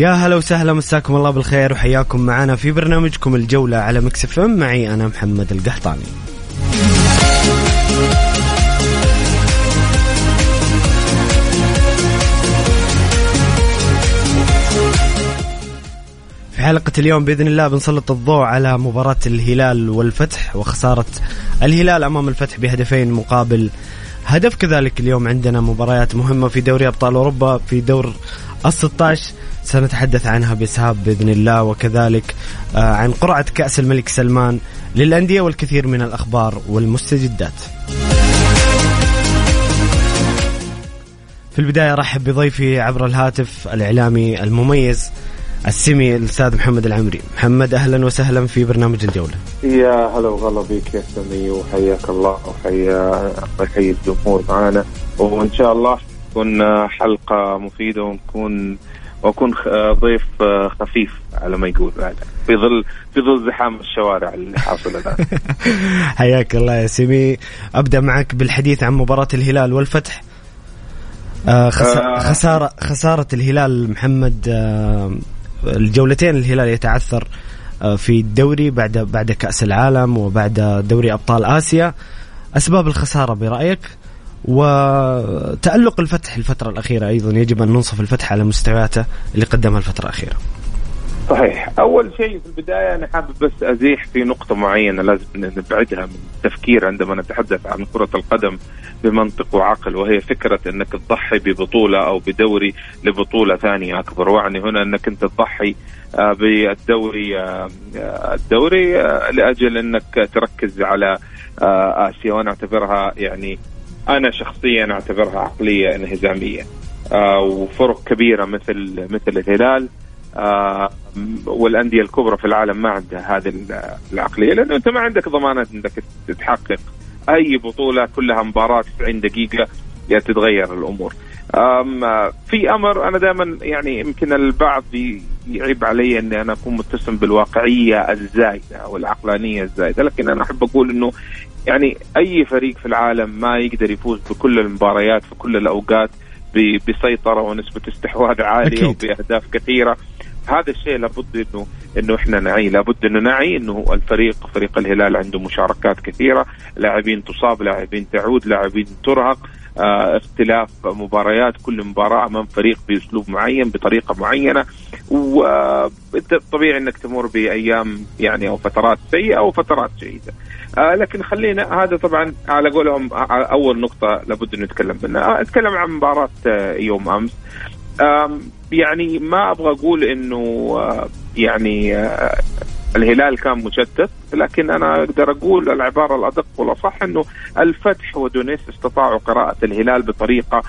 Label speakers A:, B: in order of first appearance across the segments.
A: يا هلا وسهلا مساكم الله بالخير وحياكم معنا في برنامجكم الجولة على مكسف ام. معي أنا محمد القحطاني. في حلقة اليوم بإذن الله بنسلط الضوء على مباراة الهلال والفتح وخسارة الهلال أمام الفتح بهدفين مقابل هدف. كذلك اليوم عندنا مباريات مهمة في دوري أبطال أوروبا في دور ال 16 سنتحدث عنها بإسهاب بإذن الله وكذلك آه، عن قرعة كأس الملك سلمان للأندية والكثير من الأخبار والمستجدات. في البداية أرحب بضيفي عبر الهاتف الإعلامي المميز السمي الأستاذ محمد العمري. محمد أهلا وسهلا في برنامج الجولة.
B: يا هلا وغلا بك يا سمي وحياك الله وحيا يحيي الجمهور معنا. وإن شاء الله تكون حلقة مفيدة ونكون وأكون خ- ضيف خفيف على ما يقول. بعد في ظل في ظل زحام الشوارع اللي حاصل الآن.
A: حياك الله يا سمي أبدأ معك بالحديث عن مباراة الهلال والفتح. آه، خس...
B: آه.
A: خسارة خسارة الهلال محمد آه، الجولتين الهلال يتعثر آه، في الدوري بعد بعد كأس العالم وبعد دوري أبطال آسيا. أسباب الخسارة برأيك؟ وتألق الفتح الفترة الأخيرة أيضا. يجب أن ننصف الفتح على مستوياته اللي قدمها الفترة الأخيرة.
B: صحيح. أول شيء في البداية أنا حابب بس أزيح في نقطة معينة. لازم نبعدها من التفكير عندما نتحدث عن كرة القدم بمنطق وعقل وهي فكرة إنك تضحي ببطولة أو بدوري لبطولة ثانية أكبر. واعني هنا إنك أنت تضحي آه، بالدوري آه، آه، الدوري لأجل إنك تركز على آسيا. وأنا أعتبرها يعني أنا شخصيا أعتبرها عقلية انهزامية. آه، وفرق كبيرة مثل مثل الهلال. آه، والأندية الكبرى في العالم ما عندها هذه العقلية لأنه أنت ما عندك ضمانه انك تحقق أي بطولة كلها مباراة 90 دقيقة تتغير الأمور. في أمر أنا دائما يعني يمكن البعض يعيب علي إني أنا أكون متسم بالواقعية الزايدة أو العقلانيه الزايدة. لكن أنا أحب أقول إنه يعني أي فريق في العالم ما يقدر يفوز بكل المباريات في كل الأوقات بسيطرة ونسبة استحواذ
A: عالية.
B: وبأهداف كثيرة. هذا الشيء لابد انه إنه إحنا نعي لابد إنه نعي إنه الفريق فريق الهلال عنده مشاركات كثيرة. لاعبين تصاب لاعبين تعود لاعبين ترهق. آه اختلاف مباريات كل مباراة أمام فريق بأسلوب معين بطريقة معينة. وانت طبيعي انك تمر بأيام يعني أو فترات سيئة أو فترات جيدة. آه لكن خلينا هذا طبعا على قولهم آه، أول نقطة لابد انه نتكلم منها. آه، أتكلم عن مباراة آه، يوم أمس. يعني ما أبغى أقول إنه آه، يعني آه، الهلال كان مشتت لكن أنا أقدر أقول العبارة الأدق والأصح إنه الفتح ودونيس استطاعوا قراءة الهلال بطريقة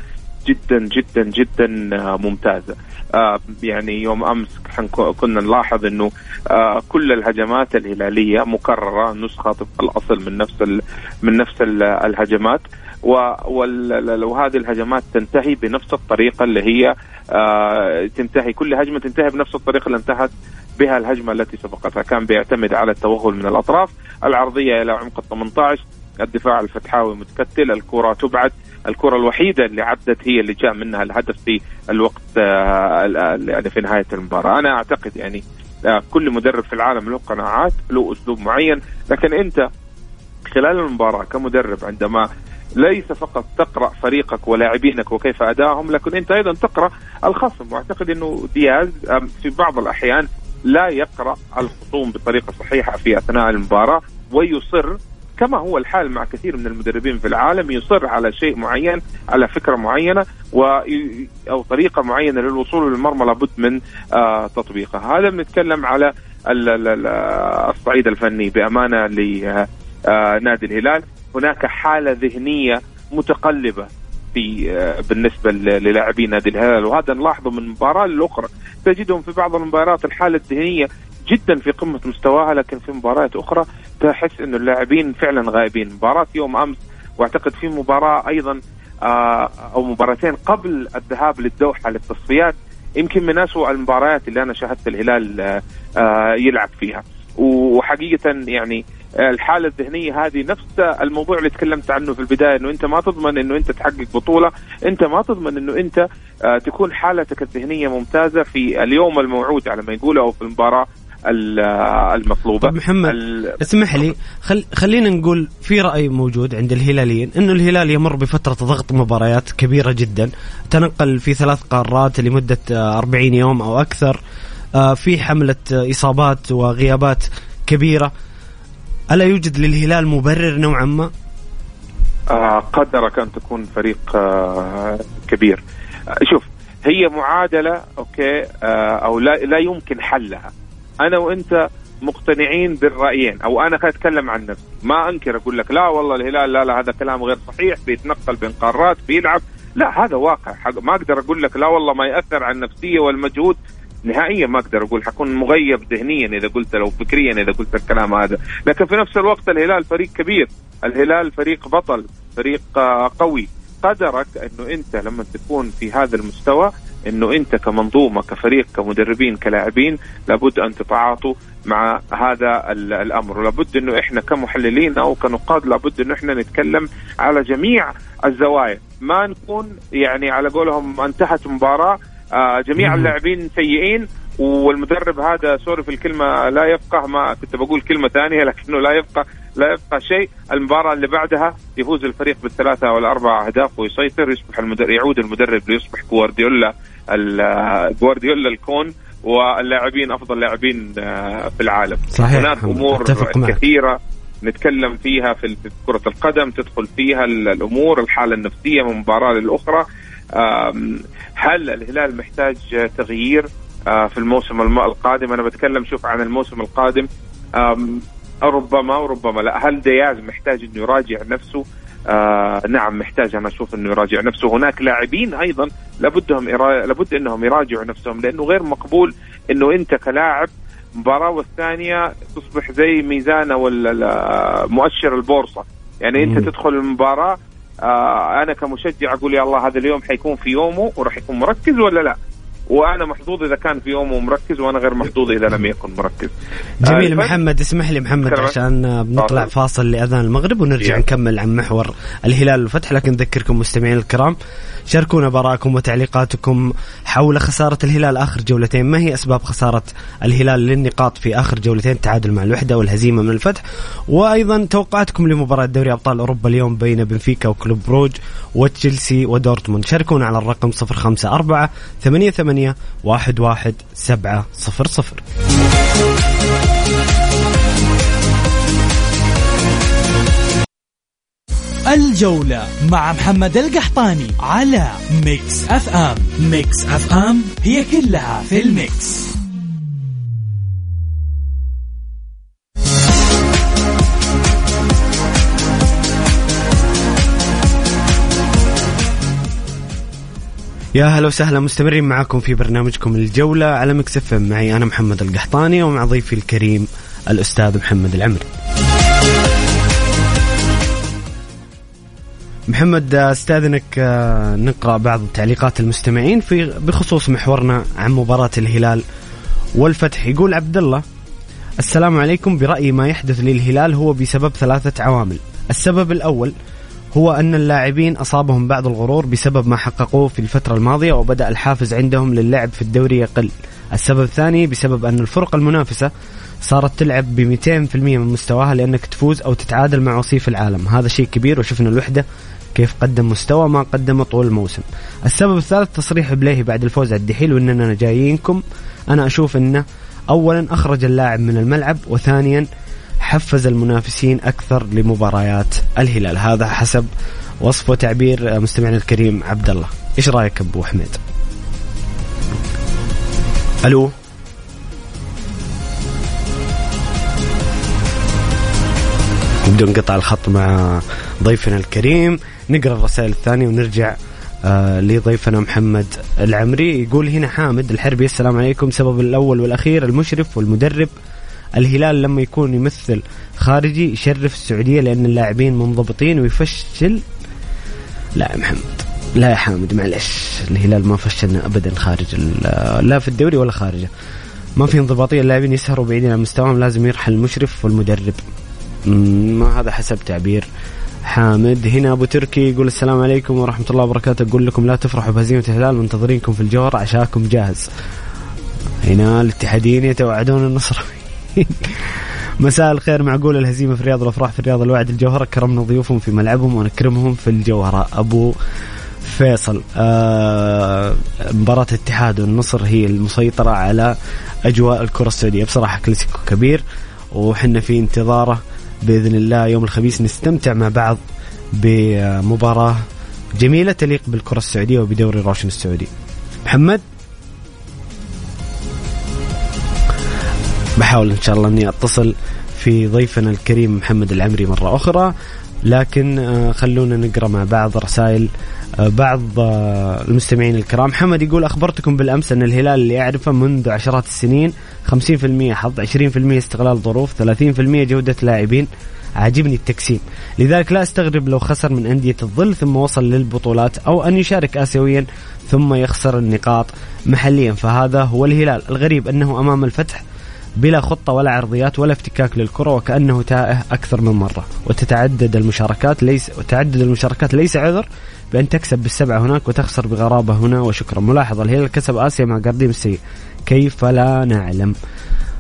B: جدا جدا جدا آه، ممتازة. آه، يعني يوم أمس كنا نلاحظ إنه آه، كل الهجمات الهلالية مكررة نسخة طبق الأصل من نفس من نفس ال- الهجمات وهذه الهجمات تنتهي بنفس الطريقة اللي هي تنتهي كل هجمة تنتهي بنفس الطريقة اللي انتهت بها الهجمة التي سبقتها. كان بيعتمد على التوغل من الأطراف. العرضية إلى عمق ال 18 الدفاع الفتحاوي متكتل. الكرة تبعد. الكرة الوحيدة اللي عدت هي اللي جاء منها الهدف في الوقت آه، يعني في نهاية المباراة. أنا أعتقد يعني آه، كل مدرب في العالم له قناعات له أسلوب معين. لكن أنت خلال المباراة كمدرب عندما ليس فقط تقرأ فريقك ولاعبينك وكيف ادائهم لكن أنت أيضا تقرأ الخصم. وأعتقد أنه دياز في بعض الأحيان لا يقرأ الخصوم بطريقة صحيحة في أثناء المباراة ويصر كما هو الحال مع كثير من المدربين في العالم يصر على شيء معين على فكرة معينة و أو طريقة معينة للوصول للمرمى لابد من آه تطبيقها. هذا بنتكلم على الصعيد الفني بأمانة لنادي الهلال. هناك حالة ذهنية متقلبة في آه، بالنسبة للاعبين نادي الهلال وهذا نلاحظه من مباراة للاخرى تجدهم في بعض المباريات الحالة الذهنية جدا في قمة مستواها لكن في مباريات أخرى تحس إنه اللاعبين فعلا غايبين مباراة يوم أمس وأعتقد في مباراة أيضا آه، أو مباراتين قبل الذهاب للدوحة للتصفيات يمكن من اسوء المباريات اللي أنا شاهدت الهلال آه، يلعب فيها. وحقيقة يعني الحالة الذهنية هذه نفس الموضوع اللي تكلمت عنه في البداية إنه أنت ما تضمن إنه أنت تحقق بطولة أنت ما تضمن إنه أنت آه، تكون حالتك الذهنية ممتازة في اليوم الموعود على ما يقولوا أو في المباراة. المطلوبة.
A: طب محمد اسمح لي خل خلينا نقول في رأي موجود عند الهلاليين إنه الهلال يمر بفترة ضغط مباريات كبيرة جدا. تنقل في ثلاث قارات لمدة 40 يوم أو أكثر. آه، في حملة إصابات وغيابات كبيرة. ألا يوجد للهلال مبرر نوعا ما؟
B: آه قدرك أن تكون فريق آه كبير. آه شوف هي معادلة أوكي آه أو لا لا يمكن حلها. أنا وأنت مقتنعين بالرأيين أو أنا أتكلم عن نفسي. ما أنكر أقول لك لا والله الهلال لا لا هذا كلام غير صحيح بيتنقل بين قارات بيلعب. لا هذا واقع. ما أقدر أقول لك لا والله ما يأثر على النفسية والمجهود. نهائيا ما أقدر أقول حكون مغيب ذهنيا إذا قلت لو فكريا إذا قلت الكلام هذا. لكن في نفس الوقت الهلال فريق كبير. الهلال فريق بطل فريق آه، قوي. قدرك أنه أنت لما تكون في هذا المستوى إنه أنت كمنظومة كفريق كمدربين كلاعبين لابد أن تتعاطوا مع هذا الأمر. ولابد إنه إحنا كمحللين أو كنقاد لابد إنه إحنا نتكلم على جميع الزوايا. ما نكون يعني على قولهم انتهت مباراه آه جميع اللاعبين سيئين والمدرب هذا سوري في الكلمة لا يفقه ما كنت بقول كلمة ثانية لكنه لا يفقه لا يبقى شيء. المباراة اللي بعدها يفوز الفريق بالثلاثة أو الاربع أهداف ويسيطر يصبح المدرب يعود المدرب ليصبح جوارديولا جوارديولا الكون واللاعبين أفضل لاعبين آه، في العالم.
A: صحيح
B: هناك أمور كثيرة نتكلم فيها في كرة القدم تدخل فيها الأمور الحالة النفسية من مباراة للأخرى. هل الهلال محتاج تغيير آه، في الموسم القادم؟ أنا بتكلم شوف عن الموسم القادم. ربما وربما لا. هل دياز محتاج إنه يراجع نفسه؟ آه نعم محتاج أنا أشوف إنه يراجع نفسه. هناك لاعبين أيضا لابدهم. لابد إنهم يراجعوا نفسهم لأنه غير مقبول إنه أنت كلاعب مباراة والثانية تصبح زي ميزان أو مؤشر البورصة. يعني أنت تدخل المباراة آه أنا كمشجع أقول يا الله هذا اليوم حيكون في يومه وراح يكون مركز ولا لا؟ وأنا محظوظ إذا كان في يومه مركز وأنا غير محظوظ إذا لم يكن مركز.
A: جميل آه محمد اسمح لي محمد عشان بنطلع فاصل لأذان المغرب ونرجع يعني. نكمل عن محور الهلال والفتح لكن نذكركم مستمعين الكرام شاركونا براءكم وتعليقاتكم حول خسارة الهلال آخر جولتين. ما هي أسباب خسارة الهلال للنقاط في آخر جولتين؟ التعادل مع الوحدة والهزيمة من الفتح. وأيضا توقعاتكم لمباراة دوري أبطال أوروبا اليوم بين بنفيكا وكلوب بروج وتشيلسي ودورتموند. شاركونا على الرقم 054 88 11
C: الجولة مع محمد القحطاني على Mix FM Mix FM هي كلها في ال mix.
A: يا هلا وسهلا مستمرين معاكم في برنامجكم الجولة على Mix FM معي أنا محمد القحطاني ومع ضيفي الكريم الأستاذ محمد العمري. محمد أستاذنك آه، نقرأ بعض تعليقات المستمعين في بخصوص محورنا عن مباراة الهلال والفتح. يقول عبد الله السلام عليكم. برأيي ما يحدث للهلال هو بسبب ثلاثة عوامل. السبب الأول هو أن اللاعبين أصابهم بعض الغرور بسبب ما حققوه في الفترة الماضية وبدأ الحافز عندهم للعب في الدوري يقل. السبب الثاني بسبب أن الفرق المنافسة صارت تلعب ب 200% من مستواها لأنك تفوز أو تتعادل مع وصيف العالم. هذا شيء كبير وشفنا الوحدة كيف قدم مستوى ما قدمه طول الموسم. السبب الثالث تصريح بليهي بعد الفوز على الدحيل وإننا جايينكم. أنا أشوف إنه اولا أخرج اللاعب من الملعب وثانيا حفز المنافسين أكثر لمباريات الهلال. هذا حسب وصف وتعبير مستمعنا الكريم عبد الله إيش رأيك أبو حميد ألو؟ بدون قطع الخط مع ضيفنا الكريم. نقرأ الرسائل الثانية ونرجع آه لضيفنا محمد العمري. يقول هنا حامد الحربي السلام عليكم. سبب الأول والأخير المشرف والمدرب. الهلال لما يكون يمثل خارجي يشرف السعودية لأن اللاعبين منضبطين ويفشل. لا يا محمد لا يا حامد معلش. الهلال ما فشلنا ابدا خارج لا في الدوري ولا خارجه. ما في انضباطية اللاعبين يسهروا بعيدين عن مستواهم لازم يرحل المشرف والمدرب. ما هذا حسب تعبير. حامد. هنا أبو تركي يقول السلام عليكم ورحمة الله وبركاته. أقول لكم لا تفرحوا بهزيمة الهلال منتظرينكم في الجوهر عشاكم جاهز. هنا الاتحاديين يتوعدون النصر. مساء الخير معقول الهزيمة في الرياض الأفراح في الرياض الوعد الجوهره كرمنا ضيوفهم في ملعبهم ونكرمهم في الجوهره أبو فيصل آه مباراة الاتحاد والنصر هي المسيطرة على أجواء الكرة السعودية. بصراحة كلاسيكو كبير وحنا في انتظاره. بإذن الله يوم الخميس نستمتع مع بعض بمباراة جميلة تليق بالكرة السعودية وبدوري روشن السعودي. محمد بحاول إن شاء الله إني أتصل في ضيفنا الكريم محمد العمري مرة أخرى لكن آه، خلونا نقرأ مع بعض رسائل آه، بعض آه، المستمعين الكرام. محمد يقول أخبرتكم بالأمس أن الهلال اللي أعرفه منذ عشرات السنين 50% حظ 20% استغلال ظروف 30% جودة لاعبين. عاجبني التقسيم. لذلك لا أستغرب لو خسر من أندية الظل ثم وصل للبطولات أو أن يشارك آسيويا ثم يخسر النقاط محليا. فهذا هو الهلال. الغريب أنه أمام الفتح بلا خطة ولا عرضيات ولا افتكاك للكرة وكأنه تائه أكثر من مرة. وتتعدد المشاركات ليس وتعدد المشاركات ليس عذر بأن تكسب بالسبعة هناك وتخسر بغرابة هنا وشكرا. ملاحظة الهلال كسب آسيا مع قرديم السيء كيف لا نعلم؟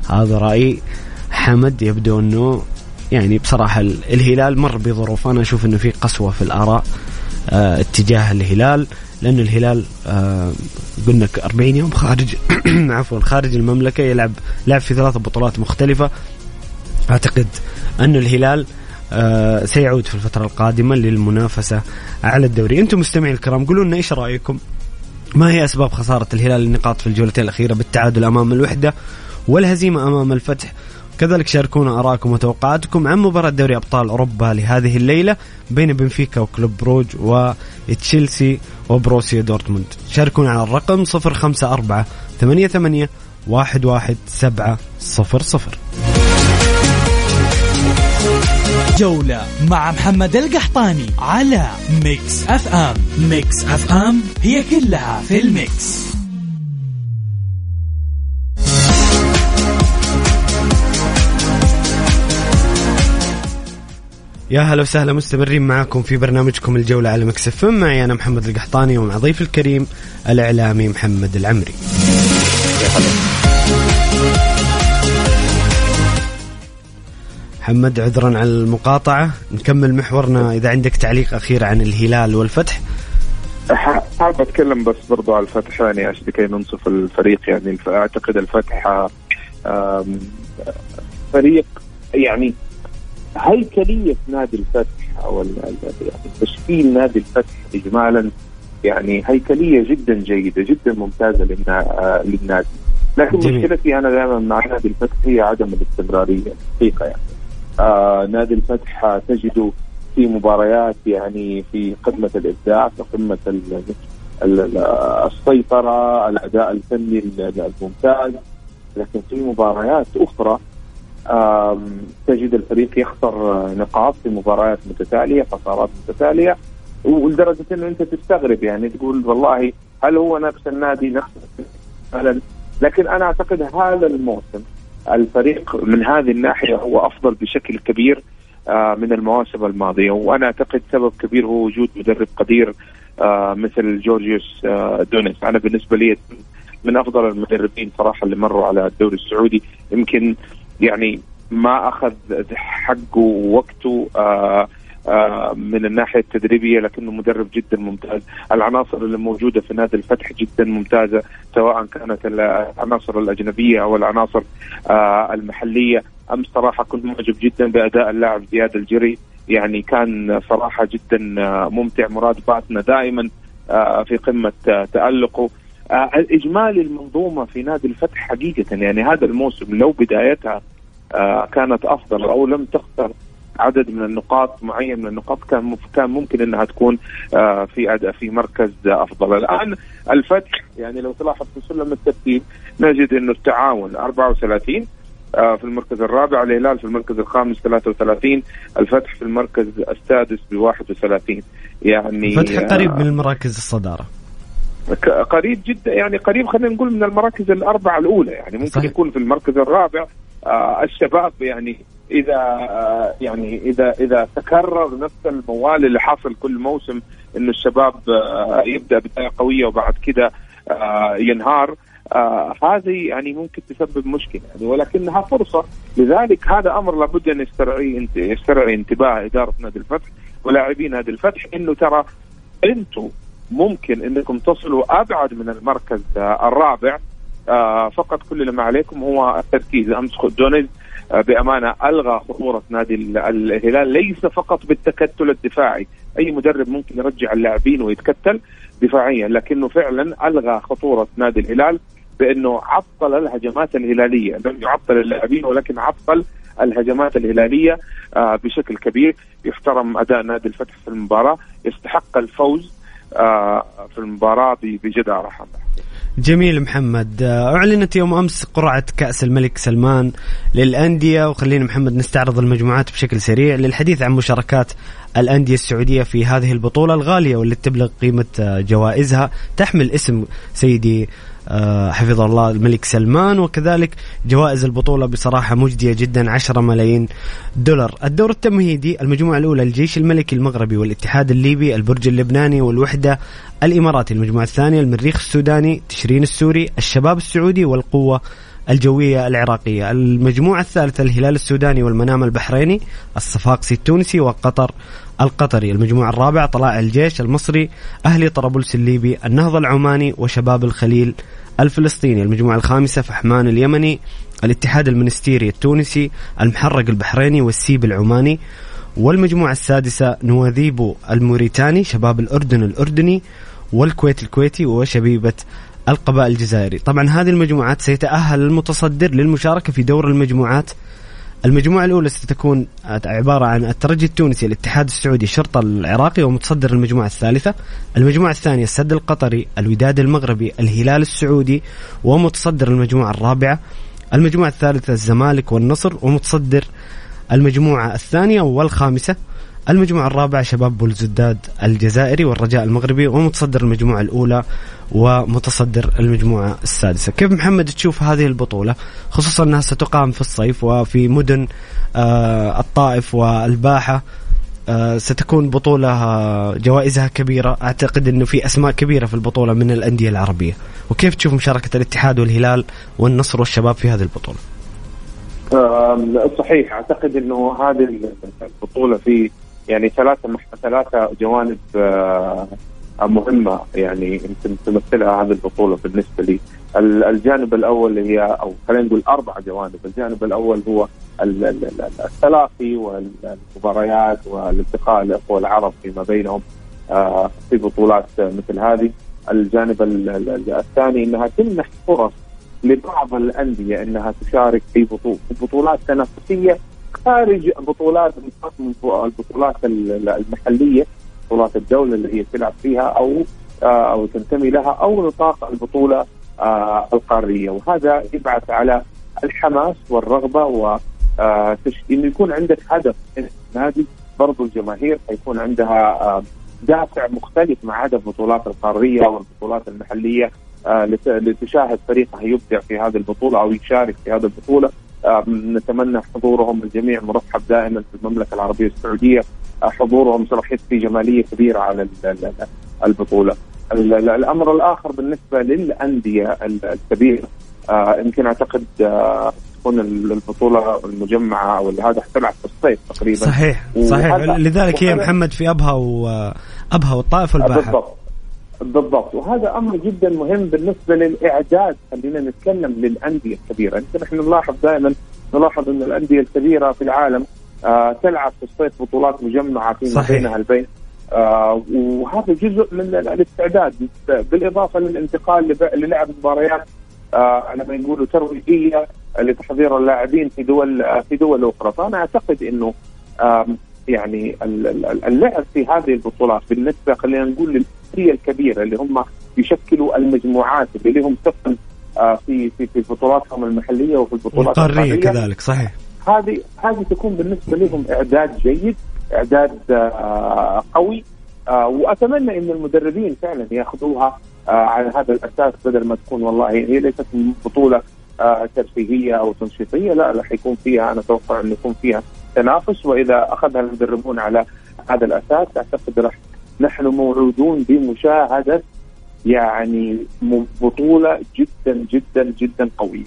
A: هذا رأي حمد يبدو أنه يعني بصراحة الهلال مر بظروف. أنا أشوف أنه في قسوة في الآراء آه اتجاه الهلال. لأن الهلال آه قلنا 40 يوم خارج عفوا خارج المملكة يلعب لعب في ثلاث بطولات مختلفة. أعتقد أن الهلال آه سيعود في الفترة القادمة للمنافسة على الدوري. أنتم مستمعين الكرام قولوا لنا إيش رأيكم؟ ما هي أسباب خسارة الهلال النقاط في الجولتين الأخيرة بالتعادل أمام الوحدة والهزيمة أمام الفتح؟ كذلك شاركونا آراءكم وتوقعاتكم عن مباراة دوري أبطال أوروبا لهذه الليلة بين بنفيكا وكلوب بروج وتشيلسي وبروسيا دورتموند. شاركونا على الرقم 054 88 11700
C: جولة مع محمد القحطاني على Mix FM. Mix FM هي كلها في ال mix.
A: يا هلا وسهلا مستمرين معكم في برنامجكم الجولة على مكسف معي أنا محمد القحطاني ومع ضيف الكريم الإعلامي محمد العمري. محمد عذرا على المقاطعة. نكمل محورنا إذا عندك تعليق أخير عن الهلال والفتح.
B: حاب أتكلم بس برضو على الفتح يعني عشان لكي ننصف الفريق. يعني أعتقد الفتح فريق يعني هيكليه نادي الفتح أو تشكيل نادي الفتح اجمالا يعني هيكليه جدا جيدة جدا ممتازة للنادي. لكن مشكلتي أنا دائما مع نادي الفتح هي عدم الاستمرارية الحقيقة يعني. آه نادي الفتح تجده في مباريات يعني في قمة الإبداع في قمة السيطرة الأداء الفني الممتاز لكن في مباريات أخرى تجد الفريق يخسر نقاط في مباريات متتالية خسارات متتالية ولدرجة إنه أنت تستغرب يعني تقول والله هل هو نفس النادي نفس لكن أنا أعتقد هذا الموسم الفريق من هذه الناحية هو أفضل بشكل كبير آه، من المواسم الماضية. وأنا أعتقد سبب كبير هو وجود مدرب قدير آه، مثل جورجيوس آه، دونيس. أنا بالنسبة لي من أفضل المدربين صراحة اللي مروا على الدوري السعودي. يمكن يعني ما أخذ حقه ووقته آه آه من الناحية التدريبية لكنه مدرب جدا ممتاز، العناصر اللي موجودة في نادي الفتح جدا ممتازة سواء كانت العناصر الأجنبية أو العناصر آه المحلية، أمس صراحة كنت معجب جدا بأداء اللاعب زياد الجري، يعني كان صراحة جدا ممتع مراد باتنا دائما في قمة تألقه، اجمالي المنظومة في نادي الفتح حقيقة يعني هذا الموسم لو بدايتها كانت أفضل أو لم تخسر عدد من النقاط معين من النقاط كان كان ممكن إنها تكون آه في في مركز أفضل. الآن الفتح يعني لو تلاحظ في سلم الترتيب نجد إنه التعاون 34 آه في المركز الرابع الهلال في المركز الخامس 33 الفتح في المركز السادس ب 31 يعني
A: الفتح قريب من المراكز الصدارة.
B: قريب جدا يعني قريب خلينا نقول من المراكز الأربعة الأولى يعني ممكن صحيح. يكون في المركز الرابع آه الشباب يعني إذا آه يعني إذا إذا تكرر نفس الموال اللي حاصل كل موسم إنه الشباب آه يبدأ بداية قوية وبعد كده آه ينهار آه هذه يعني ممكن تسبب مشكلة يعني. ولكنها فرصة. لذلك هذا أمر لابد أن يسترعي يسترعي انتباه إدارة نادي الفتح ولاعبين نادي الفتح إنه ترى أنتم ممكن إنكم تصلوا أبعد من المركز آه الرابع. آه فقط كل اللي ما عليكم هو التركيز. أمس دونيز آه بأمانة ألغى خطورة نادي الهلال. ليس فقط بالتكتل الدفاعي. أي مدرب ممكن يرجع اللاعبين ويتكتل دفاعيا لكنه فعلا ألغى خطورة نادي الهلال بأنه عطل الهجمات الهلالية. لم يعطل اللاعبين ولكن عطل الهجمات الهلالية آه بشكل كبير. يحترم أداء نادي الفتح في المباراة. يستحق الفوز آه في المباراة بجدارة حمد
A: جميل محمد. أعلنت يوم أمس قرعة كأس الملك سلمان للأندية وخلينا محمد نستعرض المجموعات بشكل سريع للحديث عن مشاركات الأندية السعودية في هذه البطولة الغالية واللي تبلغ قيمة جوائزها. تحمل اسم سيدي حفظه الله الملك سلمان وكذلك جوائز البطولة بصراحة مجدية جدا 10 ملايين دولار. الدور التمهيدي المجموعة الأولى الجيش الملكي المغربي والاتحاد الليبي البرج اللبناني والوحدة الإماراتي المجموعة الثانية المريخ السوداني تشرين السوري الشباب السعودي والقوة الجوية العراقية. المجموعة الثالثة الهلال السوداني والمنام البحريني الصفاقسي التونسي وقطر القطري. المجموعة الرابعة طلائع الجيش المصري أهلي طرابلس الليبي النهضة العماني وشباب الخليل الفلسطيني المجموعة الخامسة فحمان اليمني الاتحاد المنستيري التونسي المحرق البحريني والسيب العماني والمجموعة السادسة نواذيبو الموريتاني شباب الأردن الأردني والكويت الكويتي وشبيبة القبائل الجزائري. طبعا هذه المجموعات سيتأهل المتصدر للمشاركة في دور المجموعات المجموعة الأولى ستكون عبارة عن الترجي التونسي الاتحاد السعودي الشرطة العراقي ومتصدر المجموعة الثالثة. المجموعة الثانية السد القطري الوداد المغربي الهلال السعودي ومتصدر المجموعة الرابعة. المجموعة الثالثة الزمالك والنصر ومتصدر المجموعة الثانية والخامسة. المجموعة الرابعة شباب بولزداد الجزائري والرجاء المغربي ومتصدر المجموعة الأولى ومتصدر المجموعة السادسة. كيف محمد تشوف هذه البطولة؟ خصوصا أنها ستقام في الصيف وفي مدن آه الطائف والباحة آه ستكون بطولة آه جوائزها كبيرة. أعتقد أنه في أسماء كبيرة في البطولة من الأندية العربية. وكيف تشوف مشاركة الاتحاد والهلال والنصر والشباب في هذه البطولة؟
B: صحيح. أعتقد أنه هذه البطولة في يعني ثلاثة ثلاثة جوانب مهمة يعني يمكن تمثلها هذه البطولة بالنسبة لي. الجانب الأول هي أو خلينا نقول أربع جوانب. الجانب الأول هو التلاقي والمباريات والالتقاء الأخوة العرب فيما بينهم في بطولات مثل هذه. الجانب الثاني أنها تمنح فرص لبعض الأندية أنها تشارك في بطولات تنافسية خارج بطولات البطولات المحلية بطولات الدولة اللي هي تلعب فيها أو أو تنتمي لها أو نطاق البطولة القارية. وهذا يبعث على الحماس والرغبة و انه يكون عندك هدف نادي برضو الجماهير حيكون عندها دافع مختلف مع هدف البطولات القارية والبطولات المحلية لتشاهد فريقها يبدع في هذه البطولة أو يشارك في هذه البطولة. نتمنى حضورهم الجميع مرحب دائما في المملكة العربية السعودية. حضورهم سيضيف في جمالية كبيرة على البطولة. الأمر الآخر بالنسبة للأندية الكبيرة يمكن أعتقد تكون البطولة المجمعة أو هذا حتلعب في الصيف تقريبا.
A: صحيح صحيح. لذلك هي محمد في أبها وابها والطائف والباحه
B: بالضبط. بالضبط. وهذا أمر جدا مهم بالنسبة للاعداد خلينا نتكلم للأندية الكبيرة. يمكن إحنا نلاحظ دائما نلاحظ إن الأندية الكبيرة في العالم آه تلعب في الصيف بطولات مجمعة في بينها البين آه وهذا جزء من الاستعداد بالإضافة للانتقال للعب مباريات آه لما يقولوا ترويجية لتحضير اللاعبين في دول آه في دول أخرى. فأنا أعتقد إنه آه يعني اللعب في هذه البطولات بالنسبة خلينا نقول للأندية الكبيرة اللي هم يشكلوا المجموعات اللي لهم ثقل آه في في في بطولاتهم المحلية وفي البطولات
A: القارية. كذلك صحيح.
B: هذه هذه تكون بالنسبة لهم إعداد جيد إعداد آه قوي آه وأتمنى إن المدربين فعلا يأخذوها على هذا الأساس بدل ما تكون والله هي ليست بطولة ترفيهية أو تنشيطية لا راح يكون فيها أنا أتوقع انه يكون فيها تنافس وإذا أخذها المدربون على هذا الأساس أعتقد راح نحن موعودون بمشاهدة يعني بطولة جدا جدا جدا قوية.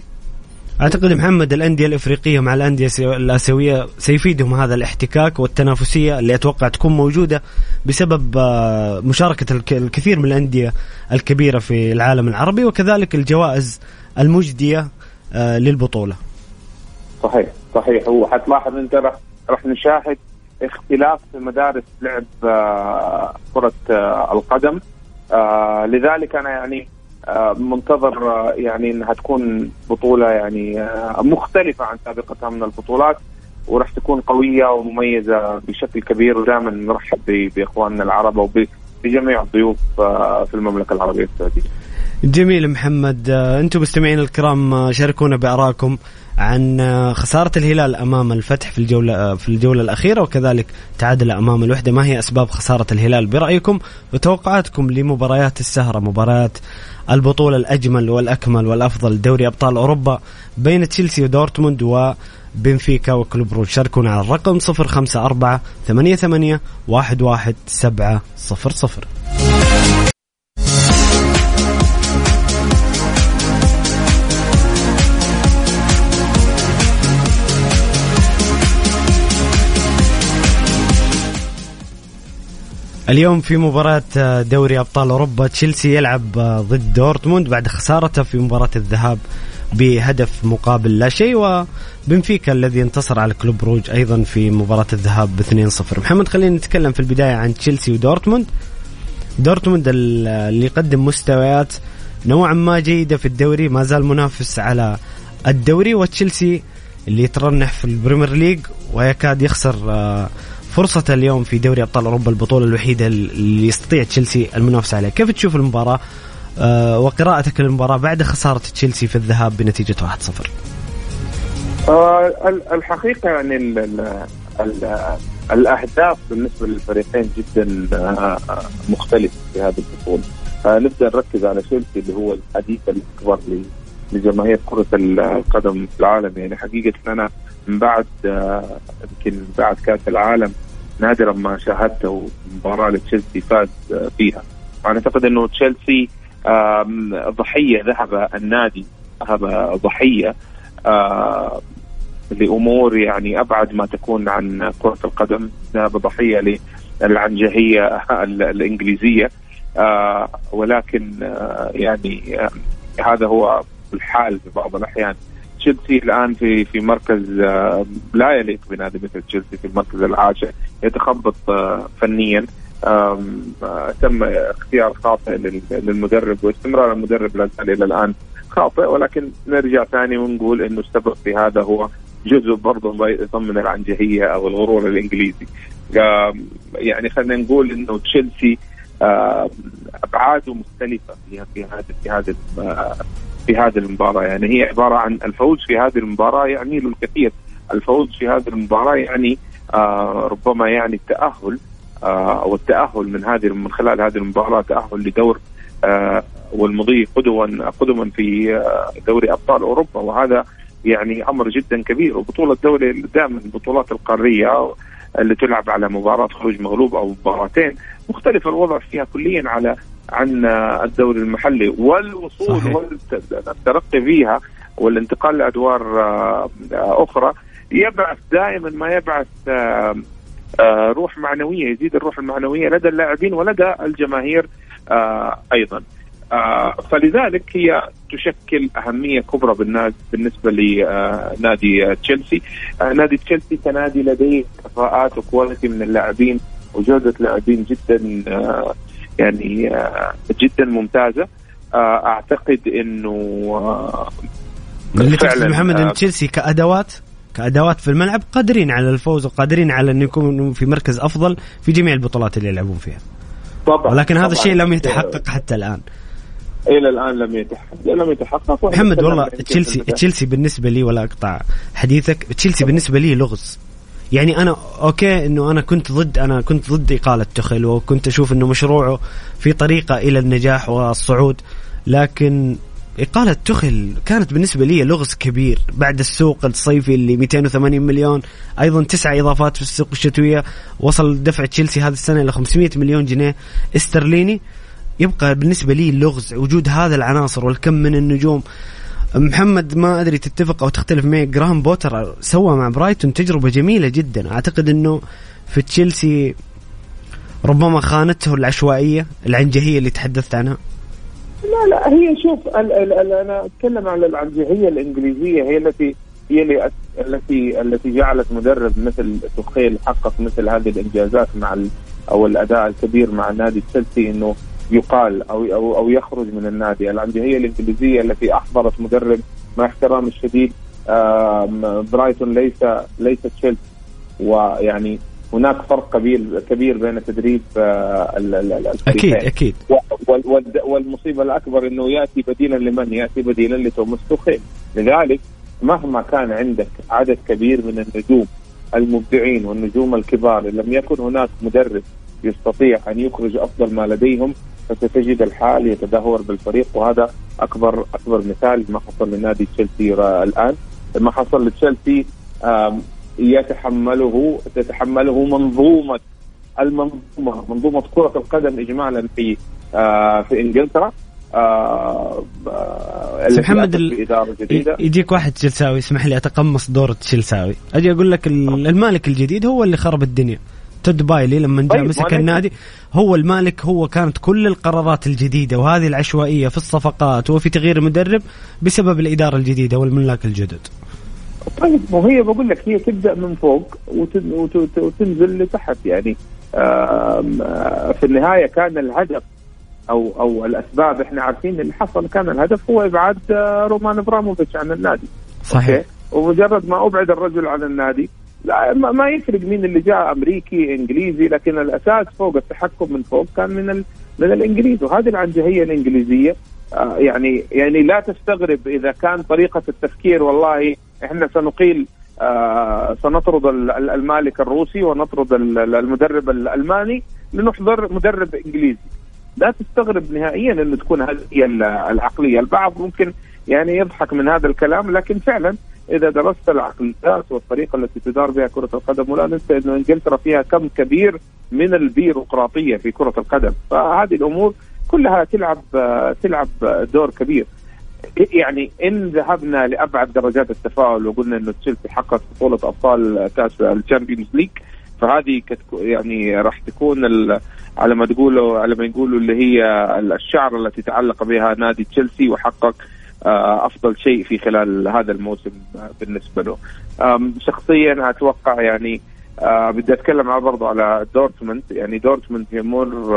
A: أعتقد محمد الأندية الإفريقية مع الأندية الآسيوية سيفيدهم هذا الاحتكاك والتنافسية اللي أتوقع تكون موجودة بسبب مشاركة الكثير من الأندية الكبيرة في العالم العربي وكذلك الجوائز المجدية للبطولة.
B: صحيح صحيح هو حتلاحظ انت راح راح نشاهد اختلاف في مدارس لعب كرة القدم لذلك أنا يعني منتظر يعني إنها تكون بطولة يعني مختلفة عن سابقتها من البطولات وراح تكون قوية ومميزة بشكل كبير ودائما نرحب بإخواننا العرب وبجميع الضيوف في المملكة العربية السعودية.
A: جميل محمد. أنتم مستمعين الكرام شاركونا بارائكم عن خسارة الهلال أمام الفتح في الجولة في الجولة الأخيرة وكذلك تعادل أمام الوحدة. ما هي أسباب خسارة الهلال برأيكم وتوقعاتكم لمباريات السهرة مباريات البطولة الأجمل والأكمل والأفضل دوري أبطال أوروبا بين تشيلسي ودورتموند وبنفيكا وكلوب روج شاركونا على الرقم 054 88 11700 اليوم في مباراة دوري أبطال أوروبا تشيلسي يلعب ضد دورتموند بعد خسارته في مباراة الذهاب بهدف مقابل لا شيء وبنفيكا الذي انتصر على كلوب بروج أيضا في مباراة الذهاب ب 2-0 محمد خلينا نتكلم في البداية عن تشيلسي ودورتموند. دورتموند اللي يقدم مستويات نوعا ما جيدة في الدوري ما زال منافس على الدوري وتشيلسي اللي يترنح في ال Premier League ويكاد يخسر فرصة اليوم في دوري أبطال أوروبا البطولة الوحيدة اللي يستطيع تشيلسي المنافسة عليها. كيف تشوف المباراة؟ آه وقراءتك للمباراة بعد خسارة تشيلسي في الذهاب بنتيجة
B: 1-0 آه الحقيقة يعني ال ال ال الأهداف بالنسبة للفريقين جدا آه مختلفة في هذه البطولة. آه نبدأ نركز على تشيلسي اللي هو الحديث الأكبر لجماهير كرة القدم في العالم. يعني حقيقة أنا من بعد يمكن آه بعد كأس العالم نادرا ما شاهدته مباراة لتشيلسي فاز آه فيها. أنا أعتقد إنه تشيلسي ضحية ذهب النادي ذهب ضحية آه لأمور يعني أبعد ما تكون عن كرة القدم. ذهب ضحية للعنجهية الإنجليزية ولكن يعني هذا هو الحال في بعض الأحيان. تشيلسي الآن في في مركز لا يليق بنادي مثل تشيلسي في المركز العاشر يتخبط فنيا. تم اختيار خاطئ للمدرب واستمرار المدرب لا زال إلى الآن خاطئ. ولكن نرجع ثاني ونقول إنه السبب في هذا هو جزء برضه ضمن العنجهية أو الغرور الإنجليزي. يعني خلينا نقول إنه تشيلسي أبعاده مختلفة في هذا في هذا في هذه المباراة. يعني هي عبارة عن الفوز في هذه المباراة يعني له الكثير الفوز في هذه المباراة يعني آه ربما يعني التاهل آه أو التاهل من هذه من خلال هذه المباراة تأهل لدور آه والمضي قدما قدما في دوري أبطال أوروبا. وهذا يعني أمر جدا كبير. وبطولة الدوري دائما البطولات القارية اللي تلعب على مباراة خروج مغلوب أو مباراتين. مختلف الوضع فيها كليا على عن الدوري المحلي والوصول والترقي فيها والانتقال لأدوار آه، أخرى يبعث دائما ما يبعث آه، آه، روح معنوية يزيد الروح المعنوية لدى اللاعبين ولدى الجماهير أيضا. فلذلك هي تشكل أهمية كبرى بالنسبة لنادي تشيلسي. نادي تشيلسي كنادي لديه كفاءات وكواليتي من اللاعبين وجودة لاعبين جدا يعني جدا ممتازة. أعتقد إنه
A: اللي تقصد محمد ان تشيلسي كأدوات كأدوات في الملعب قادرين على الفوز وقادرين على ان يكونوا في مركز أفضل في جميع البطولات اللي يلعبون فيها. طبعا ولكن هذا الشيء لم يتحقق حتى الآن.
B: إلى الآن لم يتحقق لم يتحقق.
A: محمد والله تشيلسي تشيلسي بالنسبة لي ولا أقطع حديثك تشيلسي بالنسبة لي لغز. يعني أنا أوكي إنه أنا كنت ضد أنا كنت ضد إقالة تخل وكنت أشوف إنه مشروعه في طريقة إلى النجاح والصعود لكن إقالة تخل كانت بالنسبة لي لغز كبير. بعد السوق الصيفي اللي 280 مليون أيضا تسع إضافات في السوق الشتوية وصل دفع تشيلسي هذه السنة إلى 500 مليون جنيه استرليني. يبقى بالنسبة لي لغز وجود هذا العناصر والكم من النجوم محمد ما أدري تتفق أو تختلف معي جراهام بوتر سوى مع برايتون تجربة جميلة جدا. أعتقد إنه في تشيلسي ربما خانته العشوائية العنجهية اللي تحدثت عنها.
B: لا لا هي شوف ال ال ال أنا أتكلم عن العنجهية الإنجليزية هي التي هي التي التي جعلت مدرب مثل تخيل حقق مثل هذه الإنجازات مع أو الأداء الكبير مع نادي تشيلسي إنه يقال أو أو أو يخرج من النادي، العنجهيه الإنجليزية التي أحضرت مدرب مع احترامي الشديد برايتون ليس ليس تشيلسي. ويعني هناك فرق كبير كبير بين تدريب آه،
A: أكيد أكيد.
B: والمصيبة الأكبر إنه يأتي بديلا لمن؟ يأتي بديلا لتوماس توخيل لذلك مهما كان عندك عدد كبير من النجوم المبدعين والنجوم الكبار لم يكن هناك مدرب يستطيع أن يخرج أفضل ما لديهم. فستجد الحال يتدهور بالفريق وهذا أكبر أكبر مثال ما حصل لنادي تشيلسي الآن. ما حصل لتشيلسي يتحمله تتحمله منظومه المنظومة منظومة كرة القدم اجمالا في آه في إنجلترا. آه
A: محمد يجيك واحد تشيلساوي اسمح لي أتقمص دور تشيلساوي. أجي أقول لك المالك الجديد هو اللي خرب الدنيا. تود بايلي لما جاء طيب مسك النادي هو المالك هو كانت كل القرارات الجديدة وهذه العشوائية في الصفقات وفي تغيير المدرب بسبب الإدارة الجديدة والملاك الجدد.
B: طيب وهي بقول لك هي تبدأ من فوق وتنزل لتحت يعني. في النهاية كان الهدف أو أو الأسباب إحنا عارفين اللي حصل كان الهدف هو إبعاد آه، رومان إبراموفيتش عن النادي.
A: صحيح.
B: ومجرد ما أبعد الرجل عن النادي لا ما يفرق مين اللي جاء أمريكي إنجليزي لكن الأساس فوق التحكم من فوق كان من ال... من الإنجليز. وهذه العنجهية الإنجليزية آه يعني يعني لا تستغرب إذا كان طريقة التفكير والله إحنا سنقيل آه سنطرد المالك الروسي ونطرد المدرب الألماني لنحضر مدرب إنجليزي. لا تستغرب نهائيا انه تكون هذه العقلية. البعض ممكن يعني يضحك من هذا الكلام لكن فعلا إذا درست العقليات والطريقة التي تدار بها كرة القدم ولا ننسى انه انجلترا فيها كم كبير من البيروقراطية في كرة القدم. فهذه الأمور كلها تلعب تلعب دور كبير. يعني إن ذهبنا لأبعد درجات التفاؤل وقلنا إنه تشيلسي حقق بطولة أبطال كأس ال Champions League فهذه يعني راح تكون على ما تقولوا على ما يقولوا اللي هي الشعر التي تعلق بها نادي تشيلسي وحقق أفضل شيء في خلال هذا الموسم بالنسبة له. شخصيا أتوقع يعني آه، بدي أتكلم برضو على دورتموند يعني دورتموند يمر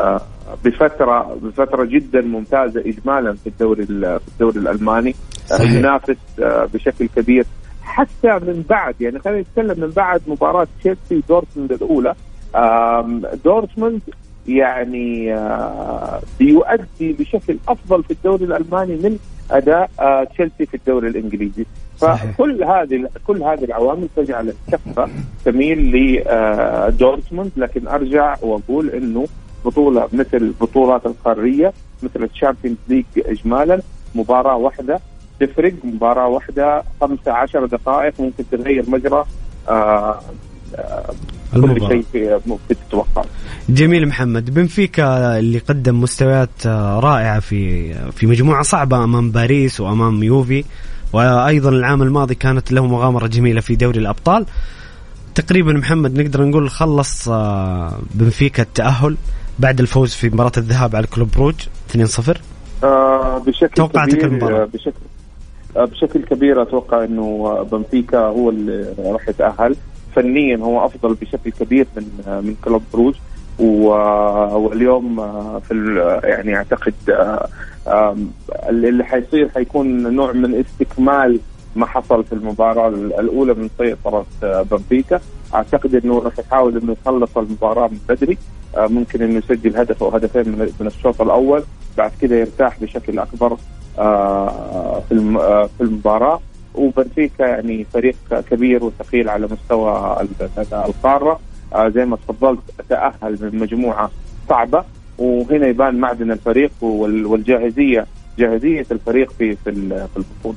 B: آه، بفترة بفترة جدا ممتازة اجمالا في الدوري في الدوري الألماني صحيح. ينافس بشكل كبير حتى من بعد يعني خلينا نتكلم من بعد مباراة تشيلسي دورتموند الأولى دورتموند يعني بيؤدي بشكل أفضل في الدوري الألماني من أداء تشيلسي في الدوري الإنجليزي. فكل هذه كل هذه العوامل تجعل الكفه تميل لدورتموند لكن أرجع وأقول إنه بطولة مثل البطولات القارية مثل ال Champions League اجمالا مباراة واحدة تفرق. مباراة واحدة خمسة عشر دقائق ممكن تغير مجرى آه كل شيء
A: جميل محمد. بنفيكا اللي قدم مستويات رائعة في في مجموعة صعبة أمام باريس وأمام يوفي وأيضا العام الماضي كانت له مغامرة جميلة في دوري الأبطال. تقريبا محمد نقدر نقول خلص بنفيكا التأهل بعد الفوز في مباراة الذهاب على كلوب بروج 2-0
B: آه بشكل
A: توقعتك
B: كبير
A: المباراة؟
B: بشكل آه بشكل كبير أتوقع إنه بنفيكا هو اللي راح يتأهل. فنيا هو أفضل بشكل كبير من آه من كلوب بروج واليوم آه، في ال- يعني أعتقد آه، اللي حيصير حيكون نوع من استكمال ما حصل في المباراة الأولى من سيطرة آه، بنفيكا. أعتقد إنه راح يحاول إنه يخلص المباراة من بدري. آه، ممكن إنه يسجل هدف أو هدفين من الشوط الأول. بعد كده يرتاح بشكل أكبر آه، في الم- آه، في المباراة. وبنفيكا يعني فريق كبير وثقيل على مستوى ال- القارة. آه، زي ما تفضلت تأهل من مجموعة صعبة وهنا يبان معدن الفريق وال- والجاهزية جاهزية الفريق في في البطولة.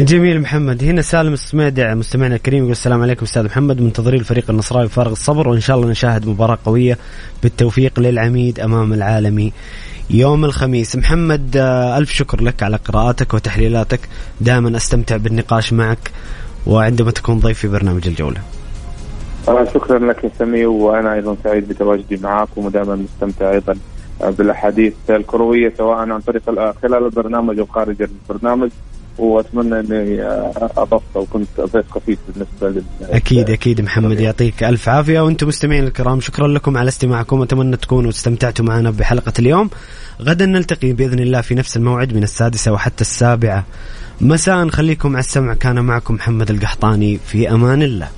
A: جميل محمد. هنا سالم السميدع مستمعنا الكريم يقول السلام عليكم أستاذ محمد. منتظرين الفريق النصراوي بفارغ الصبر وإن شاء الله نشاهد مباراة قوية بالتوفيق للعميد أمام العالمي يوم الخميس. محمد آه، ألف شكر لك على قراءاتك وتحليلاتك. دائما أستمتع بالنقاش معك وعندما تكون ضيف في برنامج الجولة.
B: آه، شكرا لك يا سمي وأنا أيضا سعيد بتواجدي معاكم ودائما مستمتع أيضا آه، بالأحاديث الكروية سواء عن طريق ال- خلال البرنامج أو خارج البرنامج. وأتمنى إني أضفت وكنت ضيف خفيف بالنسبة لل
A: أكيد أكيد محمد يعطيك ألف عافية. وأنتم مستمعين الكرام شكرا لكم على استماعكم. أتمنى تكونوا استمتعتوا معنا بحلقة اليوم. غدا نلتقي بإذن الله في نفس الموعد من السادسة وحتى السابعة. مساء خليكم على السمع. كان معكم محمد القحطاني. في أمان الله.